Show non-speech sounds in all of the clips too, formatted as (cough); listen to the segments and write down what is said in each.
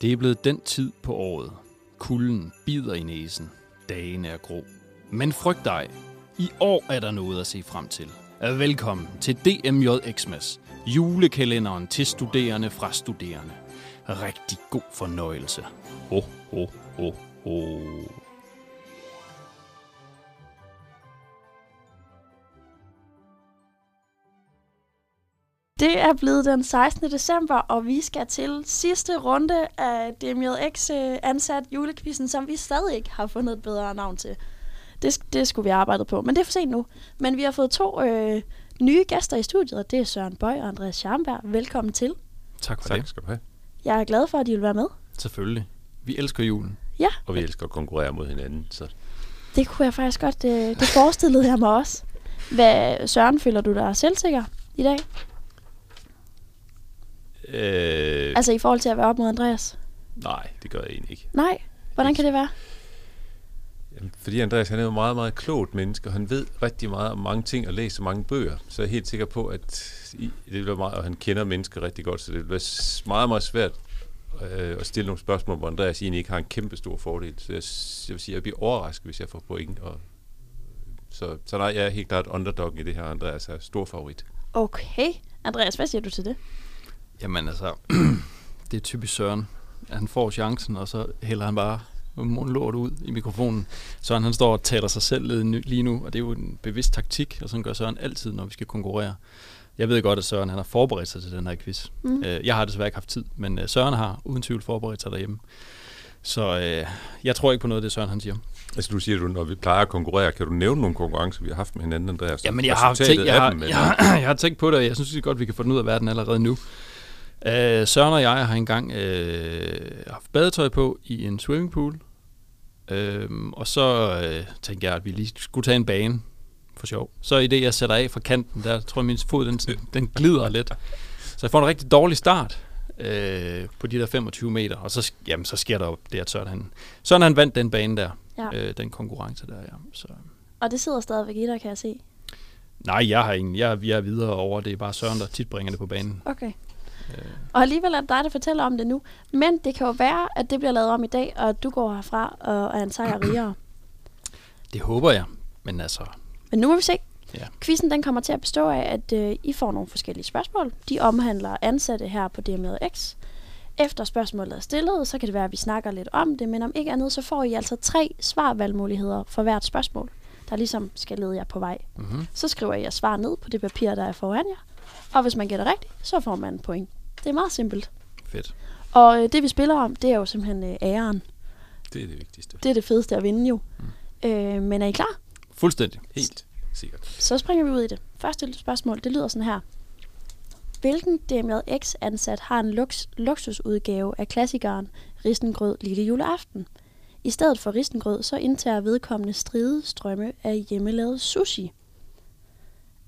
Det er blevet den tid på året. Kulden bider i næsen. Dagen er grå. Men frygt dig. I år er der noget at se frem til. Velkommen til DMJ Xmas. Julekalenderen til studerende fra studerende. Rigtig god fornøjelse. Ho, ho, ho, ho. Det er blevet den 16. december, og vi skal til sidste runde af DMJX ansat julekvisten, som vi stadig ikke har fundet et bedre navn til. Det, det skulle vi arbejde på, men det er for sent nu. Men vi har fået to øh, nye gæster i studiet, og det er Søren Bøj og Andreas Scharnberg. Velkommen til. Tak for Tak det. skal du have. Jeg er glad for, at I vil være med. Selvfølgelig. Vi elsker julen. Ja, Og vi elsker at konkurrere mod hinanden, så det kunne jeg faktisk godt, øh, det forestillede jeg mig også. Hvad, Søren, føler du dig selvsikker i dag? Øh, Altså i forhold til at være op mod Andreas? nej, det gør jeg egentlig ikke. Nej, hvordan kan det være? Jamen, fordi Andreas han er jo et meget, meget klogt menneske, og han ved rigtig meget om mange ting og læser mange bøger, så jeg er helt sikker på, at i, det være meget, og han kender mennesker rigtig godt, så det s- meget, meget svært øh, at stille nogle spørgsmål, hvor Andreas egentlig ikke har en kæmpe stor fordel. Så jeg, jeg vil sige, at jeg bliver overrasket, hvis jeg får point. Og, så, så nej, jeg er helt klart underdog i det her. Andreas er stor favorit. Okay. Andreas, hvad siger du til det? Jamen altså, (clears throat) det er typisk Søren. Han får chancen, og så hælder han bare mundlort ud i mikrofonen. Søren han står og taler sig selv lidt nu- lige nu, og det er jo en bevidst taktik, og sådan gør Søren altid, når vi skal konkurrere. Jeg ved godt, at Søren han har forberedt sig til den her quiz. Mm. Mm. Jeg har desværre ikke haft tid, men øh, Søren har uden tvivl forberedt sig derhjemme. Så øh, jeg tror ikke på noget af det, Søren han siger. Altså du siger, du, når vi plejer at konkurrere, kan du nævne nogle konkurrencer, vi har haft med hinanden, Andreas? Jamen, jeg har, tænkt, jeg, har, dem, (clears throat) jeg, har, jeg har tænkt på det, og jeg synes det er godt, vi kan få den ud af verden allerede nu. Uh, Søren og jeg har engang uh, haft badetøj på i en swimmingpool. Uh, og så uh, tænkte jeg, at vi lige skulle tage en bane for sjov. Så i det, jeg sætter af fra kanten, der tror jeg, min fod den, den glider lidt. Så jeg får en rigtig dårlig start uh, på de der 25 meter. Og så, jamen, så sker der jo det, at Søren han, Søren han vandt den bane der. Ja. Uh, den konkurrence der, ja. Så. Og det sidder stadigvæk i dig, kan jeg se. Nej, jeg har ingen. Jeg, jeg er videre over. Det er bare Søren, der tit bringer det på banen. Okay. Øh, Og alligevel er det dig, der fortæller om det nu. Men det kan jo være, at det bliver lavet om i dag, og du går herfra og er en sejr rigere. (clears throat) det håber jeg. Men altså, Men nu må vi se. Ja. Quizzen den kommer til at bestå af, at øh, I får nogle forskellige spørgsmål. De omhandler ansatte her på DMX. Efter spørgsmålet er stillet, så kan det være, at vi snakker lidt om det, men om ikke andet, så får I altså tre svarvalgmuligheder for hvert spørgsmål, der ligesom skal lede jer på vej. mm-hmm. Så skriver I jeres svar ned på det papir, der er foran jer. Og hvis man gætter rigtigt, så får man en point. Det er meget simpelt. fedt. Og øh, det vi spiller om, det er jo simpelthen øh, æren. Det er det vigtigste. Det er det fedeste at vinde jo. Mm. Øh, men er I klar? Fuldstændig. Helt sikkert. Så springer vi ud i det. Første spørgsmål, det lyder sådan her. Hvilken DMX-ansat har en lux- luksusudgave af klassikeren Risengrød lille juleaften? I stedet for risengrød, så indtager vedkommende stridestrømme af hjemmelavet sushi.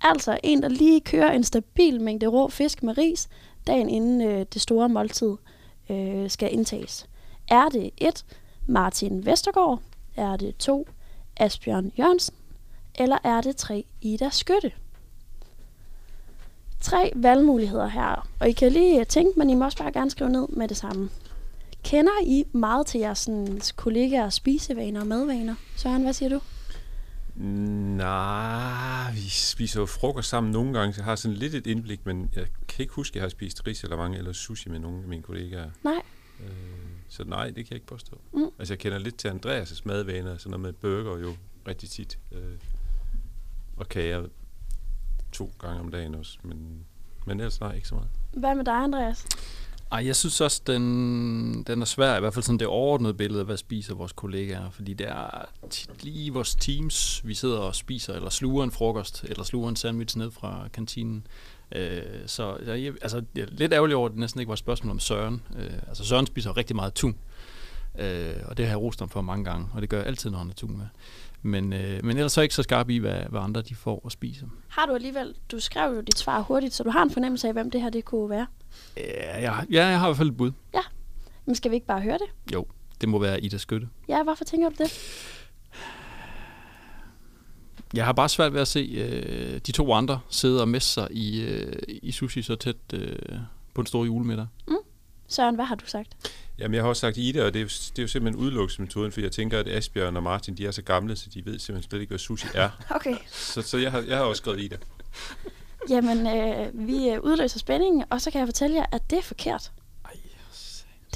Altså en, der lige kører en stabil mængde rå fisk med ris, dagen inden øh, det store måltid øh, skal indtages. Er det 1. Martin Vestergaard? Er det 2. Asbjørn Jørgensen? Eller er det 3. Ida Skytte? Tre valgmuligheder her, og I kan lige øh, tænke, men I må også bare gerne skrive ned med det samme. Kender I meget til jeres sådan, kollegaers spisevaner og madvaner? Søren, hvad siger du? Nej, vi spiser jo frokost sammen nogle gange, så jeg har sådan lidt et indblik, men jeg kan ikke huske, at jeg har spist ris eller mange eller sushi med nogle af mine kollegaer. Nej. Øh, så nej, det kan jeg ikke påstå. Mm. Altså, jeg kender lidt til Andreas' madvaner, sådan noget med burger jo rigtig tit. Øh, og kager to gange om dagen også, men, men ellers nej, ikke så meget. Hvad med dig, Andreas? Ej, jeg synes også, den, den er svær. I hvert fald sådan det overordnede billede af, hvad spiser vores kollegaer. Fordi det er tit lige vores teams, vi sidder og spiser, eller sluger en frokost, eller sluger en sandwich ned fra kantinen. Øh, så jeg, altså, jeg er lidt ærgerlig over, at det næsten ikke var et spørgsmål om Søren. Øh, altså Søren spiser rigtig meget tun. Øh, og det har jeg rost ham for mange gange, og det gør jeg altid, når han er tun med. Men, øh, men ellers så er ikke så skarp i, hvad, hvad andre de får at spise. Har du alligevel, du skrev jo dit svar hurtigt, så du har en fornemmelse af, hvem det her det kunne være. Ja, jeg, ja, jeg har i hvert fald et bud. Men skal vi ikke bare høre det? Jo, det må være Ida Skytte. Ja, hvorfor tænker du det? Jeg har bare svært ved at se øh, de to andre sidde og messe sig i, øh, i sushi så tæt øh, på en stor julemiddag. Søren, hvad har du sagt? Jamen, jeg har også sagt Ida, og det er, jo, det er jo simpelthen udelukkelsesmetoden, for jeg tænker, at Asbjørn og Martin, de er så gamle, så de ved simpelthen slet ikke, hvad sushi er. (laughs) Okay. Så, så jeg, har, jeg har også skrevet Ida. Jamen, øh, vi øh, udløser spændingen, og så kan jeg fortælle jer, at det er forkert. Ej,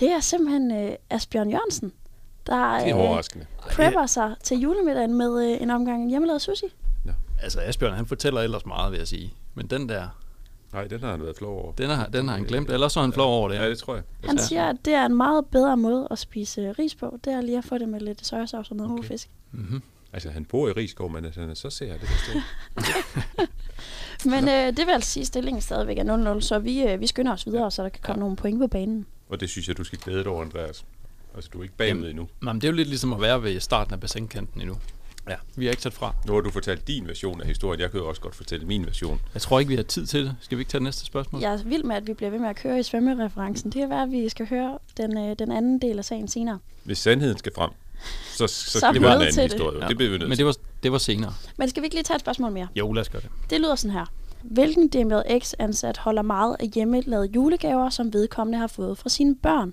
Det er simpelthen øh, Asbjørn Jørgensen, der Det er øh, overraskende. prepper sig til julemiddagen med øh, en omgang hjemmelavet sushi. altså Asbjørn, han fortæller ellers meget, vil jeg sige. Men den der, Nej, den har han været flov over. den har, den har han glemt. Ellers så er han flov over det. Ja, det tror jeg. Han Ja. siger, at det er en meget bedre måde at spise øh, ris på. Det er lige at få det med lidt sojasauce og noget Okay. okay. fisk. Mm-hmm. Altså, han bor i Rigskov, men altså, så ser jeg det forstå. (laughs) Men øh, det vil altså sige, at stillingen stadigvæk er 0-0, så vi, øh, vi skynder os videre, så der kan komme Ja. nogle point på banen. Og det synes jeg, du skal glæde dig over, Andreas. Altså, du er ikke bagud endnu. Nå, men det er jo lidt ligesom at være ved starten af bassinkanten endnu. Ja. Vi er ikke sat fra. Nu har du fortalt din version af historien. Jeg kan jo også godt fortælle min version. Jeg tror ikke, vi har tid til det. Skal vi ikke tage det næste spørgsmål? Jeg er vild med, at vi bliver ved med at køre i svømmereferencen. Det kan være, at vi skal høre den, øh, den anden del af sagen senere. Hvis sandheden skal frem, så, så, Så er det vi var en anden det. historie. Ja. Det bliver vi nødt Men det var, det var senere. Men skal vi ikke lige tage et spørgsmål mere? Jo, lad os gøre det. Det lyder sådan her. Hvilken DMX-ansat holder meget af hjemmelavede julegaver, som vedkommende har fået fra sine børn?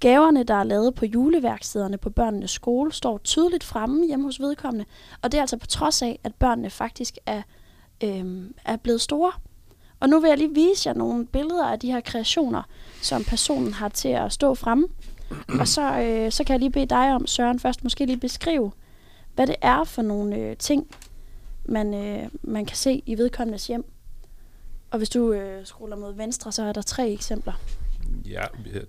Gaverne, der er lavet på juleværkstederne på børnenes skole, står tydeligt fremme hjemme hos vedkommende, og det er altså på trods af, at børnene faktisk er, øhm, er blevet store. Og nu vil jeg lige vise jer nogle billeder af de her kreationer, som personen har til at stå fremme. Og så, øh, så kan jeg lige bede dig om, Søren, først måske lige beskrive, hvad det er for nogle øh, ting, man, øh, man kan se i vedkommendes hjem. Og hvis du øh, scroller mod venstre, så er der tre eksempler. Ja, ja,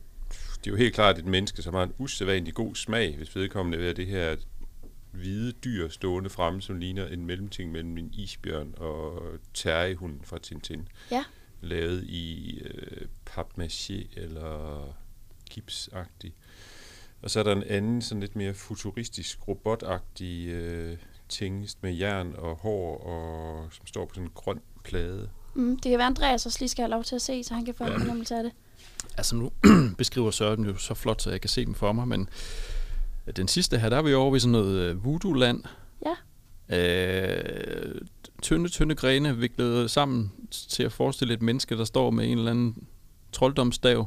det er jo helt klart et menneske, som har en usædvanlig god smag, hvis vedkommende have det her hvide dyr stående fremme, som ligner en mellemting mellem en isbjørn og terriehunden fra Tintin. Ja. Lavet i øh, papmaché eller gipsagtig. Og så er der en anden, sådan lidt mere futuristisk, robotagtig øh, ting med jern og hår, og, som står på sådan en grøn plade. Mm, det kan være, Andreas også lige skal have lov til at se, så han kan få en fornemmelse af det. Altså nu (clears throat) beskriver Søren jo så flot, så jeg kan se dem for mig, men den sidste her, der er vi over ved sådan noget øh, voodoo-land. Ja. Øh, tynde, tynde grene viklet sammen til at forestille et menneske, der står med en eller anden trolddomsstav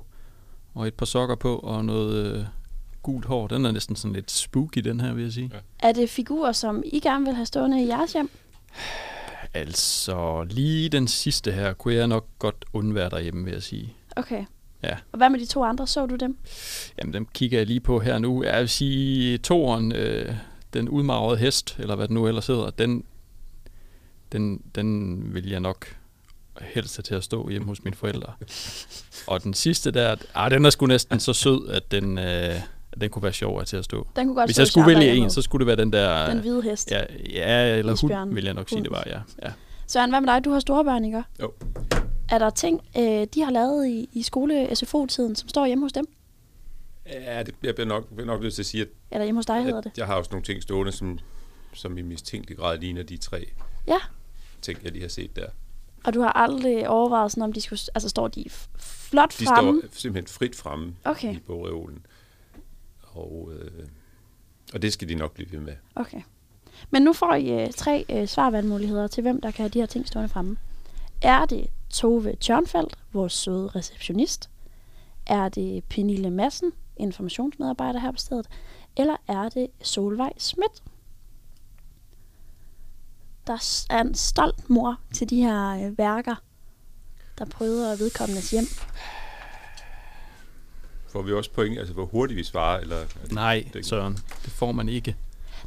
og et par sokker på og noget øh, gult hår. Den er næsten sådan lidt spooky, den her, vil jeg sige. Ja. Er det figurer, som I gerne vil have stående i jeres hjem? Altså, lige den sidste her kunne jeg nok godt undvære derhjemme, vil jeg sige. Okay. Ja. Og hvad med de to andre? Så du dem? Jamen, dem kigger jeg lige på her nu. Jeg vil sige, toren, øh, den udmagrede hest, eller hvad den nu ellers hedder, den, den, den vil jeg nok helst til at stå hjemme hos mine forældre. (laughs) Og den sidste der, ah, den er sgu næsten så sød, at den, øh, den kunne være sjov til at stå. Den kunne godt Hvis jeg skulle vælge en, så skulle det være den der... Den hvide hest. Ja, ja eller Isbjørn. hund, vil jeg nok sige, det var, ja. ja. Søren, hvad med dig? Du har store børn, ikke? Jo. Er der ting, øh, de har lavet i, i skole-SFO-tiden, som står hjemme hos dem? Ja, det, jeg bliver nok, bliver nok nødt til at sige, at Eller hjemme hos dig, hedder det? Jeg har også nogle ting stående, som, som i mistænkelig grad ligner de tre Ja. ting, jeg lige har set der. Og du har aldrig overvejet sådan, om de skulle... Altså, står de flot De fremme? står simpelthen frit fremme Okay. i bogreolen. Og, øh, og det skal de nok blive ved med. Okay. Men nu får I øh, tre øh, svarvalgmuligheder til, hvem der kan have de her ting stående fremme. Er det Tove Tjørnfeldt, vores søde receptionist? Er det Pernille Madsen, informationsmedarbejder her på stedet? Eller er det Solvej Schmidt? Der er en stolt mor til de her øh, værker, der prøver vedkommendes hjem. Får vi også point, altså hvor hurtigt vi svarer? Eller, Nej, Det- Søren, det får man ikke.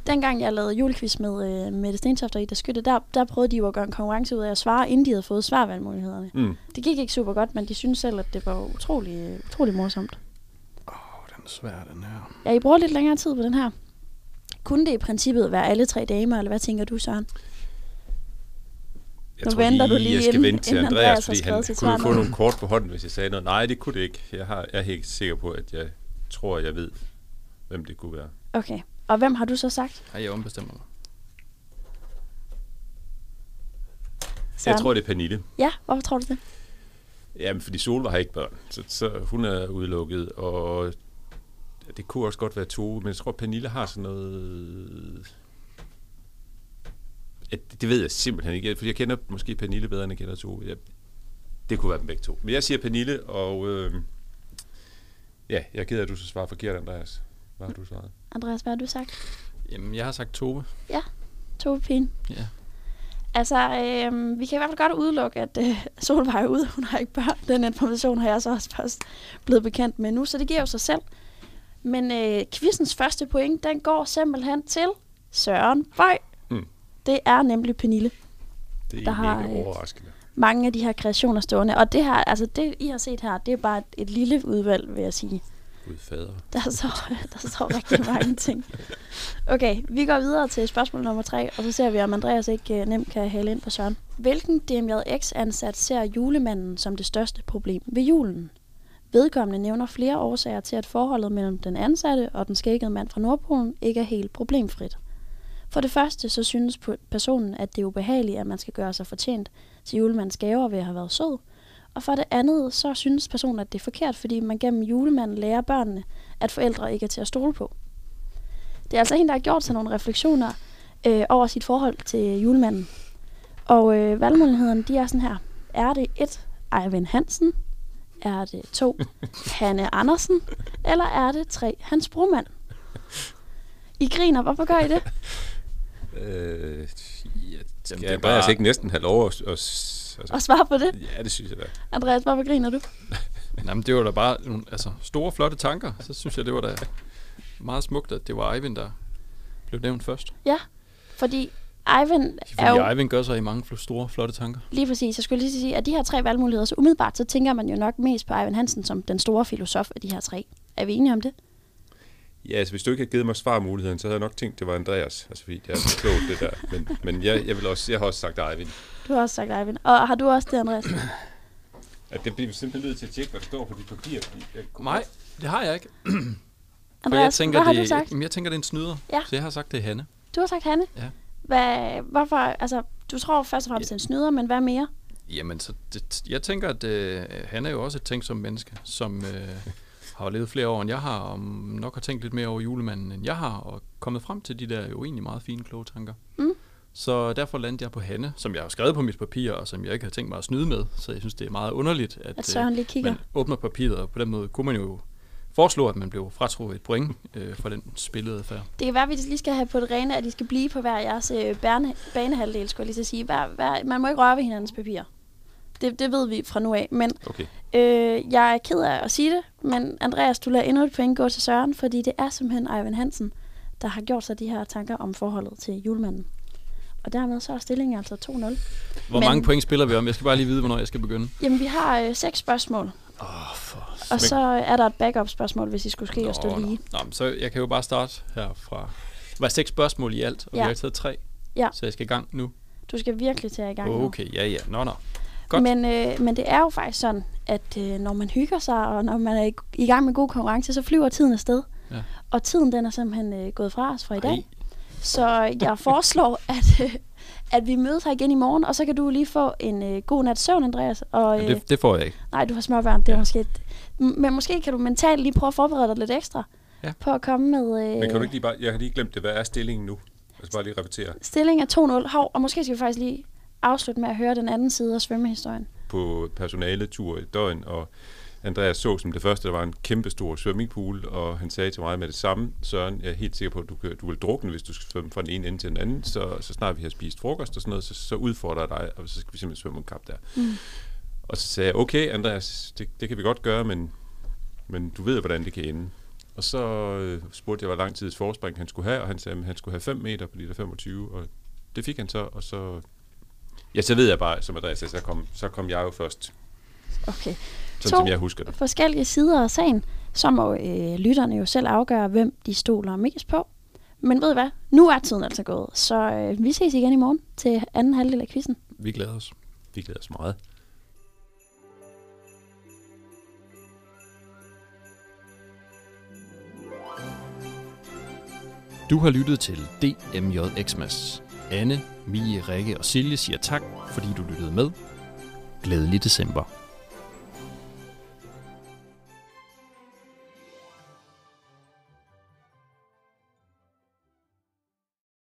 Dengang jeg lavede julequiz med øh, Mette Stentoft og Ida Skytte, der, der prøvede de jo at gøre en konkurrence ud af at svare, inden de havde fået svarvalgmulighederne. Mm. Det gik ikke super godt, men de synes selv, at det var utrolig, utrolig morsomt. Åh, oh, den er svær, den her. Ja, I bruger lidt længere tid på den her. Kunne det i princippet være alle tre damer, eller hvad tænker du, Søren? Jeg Nu tror venter du lige, lige, jeg skal inden- vente til Andreas, Andreas fordi han kunne jo få nogle kort på hånden, hvis jeg sagde noget. Nej, det kunne det ikke. Jeg, har, jeg er helt sikker på, at jeg tror, jeg ved, hvem det kunne være. Okay. Og hvem har du så sagt? Nej, jeg ombestemmer mig. Jeg tror, det er Pernille. Ja, hvorfor tror du det? Jamen, fordi Solvej har ikke børn, så, så hun er udelukket, og det kunne også godt være Tove, men jeg tror, Pernille har sådan noget... Ja, det- det ved jeg simpelthen ikke, for jeg kender måske Pernille bedre, end jeg kender Tove. Jeg, det kunne være dem begge to. Men jeg siger Pernille, og øh, Ja, jeg er ked af, at du så svarer forkert, Andreas. Hvad har du svaret? Andreas, hvad har du sagt? Jamen, jeg har sagt Tove. Tove Pien. Ja. Altså, øh, vi kan i hvert fald godt udelukke, at øh, Solvej er ude. Hun har ikke børn. Den information har jeg så også først blevet bekendt med nu, så det giver jo sig selv. Men øh, quizens første point, den går simpelthen til Søren Bøj. Hmm. Det er nemlig Pernille. Det er Der har, øh, overraskende. Mange af de her kreationer stående. Og det her, altså det I har set her, det er bare et, et lille udvalg, vil jeg sige. Gud fader. Der står, (laughs) der står rigtig mange ting. Okay, vi går videre til spørgsmål nummer tre, og så ser vi, om Andreas ikke uh, nemt kan hale ind på Søren. Hvilken DMJX-ansat ser julemanden som det største problem ved julen? Vedkommende nævner flere årsager til, at forholdet mellem den ansatte og den skækkede mand fra Nordpolen ikke er helt problemfrit. For det første så synes personen, at det er ubehageligt, at man skal gøre sig fortjent til julemandens gaver ved at have været sød. Og for det andet, så synes personen, at det er forkert, fordi man gennem julemanden lærer børnene, at forældre ikke er til at stole på. Det er altså en, der har gjort sig nogle refleksioner øh, over sit forhold til julemanden. Og øh, valgmulighederne, de er sådan her. Er det 1. Eivind Hansen? Er det 2. (laughs) Hanne Andersen? Eller er det 3. Hans Broman? I griner, hvorfor gør I det? Øh, Jamen, skal det er Andreas bare- ikke næsten have lov at... at altså, Og svar på det. ja, det synes jeg da. Andreas, hvorfor griner du? (laughs) Jamen, det var da bare nogle altså, store, flotte tanker. Så synes jeg, det var da meget smukt, at det var Eivind, der blev nævnt først. Fordi Eivind er jo Eivind gør sig i mange store, flotte tanker. lige præcis, jeg skulle lige sige, at de her tre valgmuligheder, så umiddelbart, så tænker man jo nok mest på Eivind Hansen som den store filosof af de her tre. Er vi enige om det? Ja, altså hvis du ikke havde givet mig svarmuligheden, så havde jeg nok tænkt, det var Andreas. Altså fordi det er så klogt, det der. Men, men jeg, jeg, vil også, jeg har også sagt Eivind. Du har også sagt Eivind. Og har du også det, Andreas? At det bliver simpelthen nødt til at tjekke, hvad der står på dit papir. Fordi jeg, Nej, det har jeg ikke. (clears throat) Andreas, jeg tænker, hvad har det, du sagt? Jamen, jeg tænker, det er en snyder. Ja. Så jeg har sagt, det er Hanne. Du har sagt Hanne. Ja. Hvad, hvorfor, altså, du tror først og fremmest, det er en snyder, men hvad mere? Jamen, så det, jeg tænker, at øh, han er jo også et tænksomt menneske, som øh, har levet flere år, end jeg har, og nok har tænkt lidt mere over julemanden, end jeg har, og kommet frem til de der jo egentlig meget fine, kloge tanker. Mm. Så derfor landte jeg på Hanne, som jeg har skrevet på mit papir, og som jeg ikke har tænkt mig at snyde med. Så jeg synes, det er meget underligt, at, At Søren lige kigger. man åbner papiret, og på den måde kunne man jo foreslå, at man blev fratrukket et point øh, for den spillede affære. Det kan være, at vi lige skal have på det rene, at de skal blive på hver jeres øh, bane, banehalvdel, skulle jeg lige at sige. Hver, hver, man må ikke røre ved hinandens papir. Det, det ved vi fra nu af. Men okay. øh, jeg er ked af at sige det, men Andreas, du lader endnu et point gå til Søren, fordi det er simpelthen Eivind Hansen, der har gjort sig de her tanker om forholdet til julemanden. Og dermed så er stillingen altså 2-0. Hvor Men- mange point spiller vi om? Jeg skal bare lige vide, hvornår jeg skal begynde. Jamen, vi har øh, seks spørgsmål, oh, for og så er der et backup-spørgsmål, hvis I skulle ske at stå lige. Nå, men så jeg kan jo bare starte her fra... Der var seks spørgsmål i alt, og ja. Vi har taget tre. Ja. Så jeg skal i gang nu. Du skal virkelig at i gang nu. Okay, ja, ja. Nå, nå. Godt. Men, øh, men det er jo faktisk sådan, at øh, når man hygger sig, og når man er i, i gang med god konkurrence, så flyver tiden afsted. Ja. Og tiden den er simpelthen øh, gået fra os fra i dag. Ej, Så jeg foreslår, (laughs) at, øh, at vi mødes her igen i morgen, og så kan du lige få en øh, god nat søvn, Andreas. Og, øh, det, det får jeg ikke. nej, du har småbørn, det er Ja. måske... Et, men måske kan du mentalt lige prøve at forberede dig lidt ekstra Ja. på at komme med... Øh, Men kan du ikke lige bare... Jeg har lige glemt det. Hvad er stillingen nu? Jeg skal bare lige repetere. Stilling er 2-0. Hov, og måske skal vi faktisk lige afslutte med at høre den anden side af svømmehistorien. På personaletur i døgn, og Andreas så som det første, der var en kæmpe stor swimmingpool, og han sagde til mig med det samme, Søren, jeg er helt sikker på, at du, kan, du vil drukne, hvis du skal svømme fra den ene ende til den anden, så, så snart vi har spist frokost og sådan noget, så, så udfordrer jeg dig, og så skal vi simpelthen svømme en kap der. Mm. Og så sagde jeg, okay Andreas, det, det kan vi godt gøre, men, men du ved, hvordan det kan ende. Og så øh, spurgte jeg, hvor lang tid et forspring han skulle have, og han sagde, at han skulle have 5 meter på de der 25, og det fik han så, og så... Ja, så ved jeg bare, som Andreas sagde, så kom, så kom jeg jo først, Okay. sådan To. som jeg husker det. forskellige sider af sagen, så må øh, lytterne jo selv afgøre, hvem de stoler mest på. Men ved I hvad? Nu er tiden altså gået, så øh, vi ses igen i morgen til anden halvdel af quizzen. Vi glæder os. Vi glæder os meget. Du har lyttet til DMJ Xmas. Anne, Mie, Rikke og Silje siger tak, fordi du lyttede med. Glædelig december.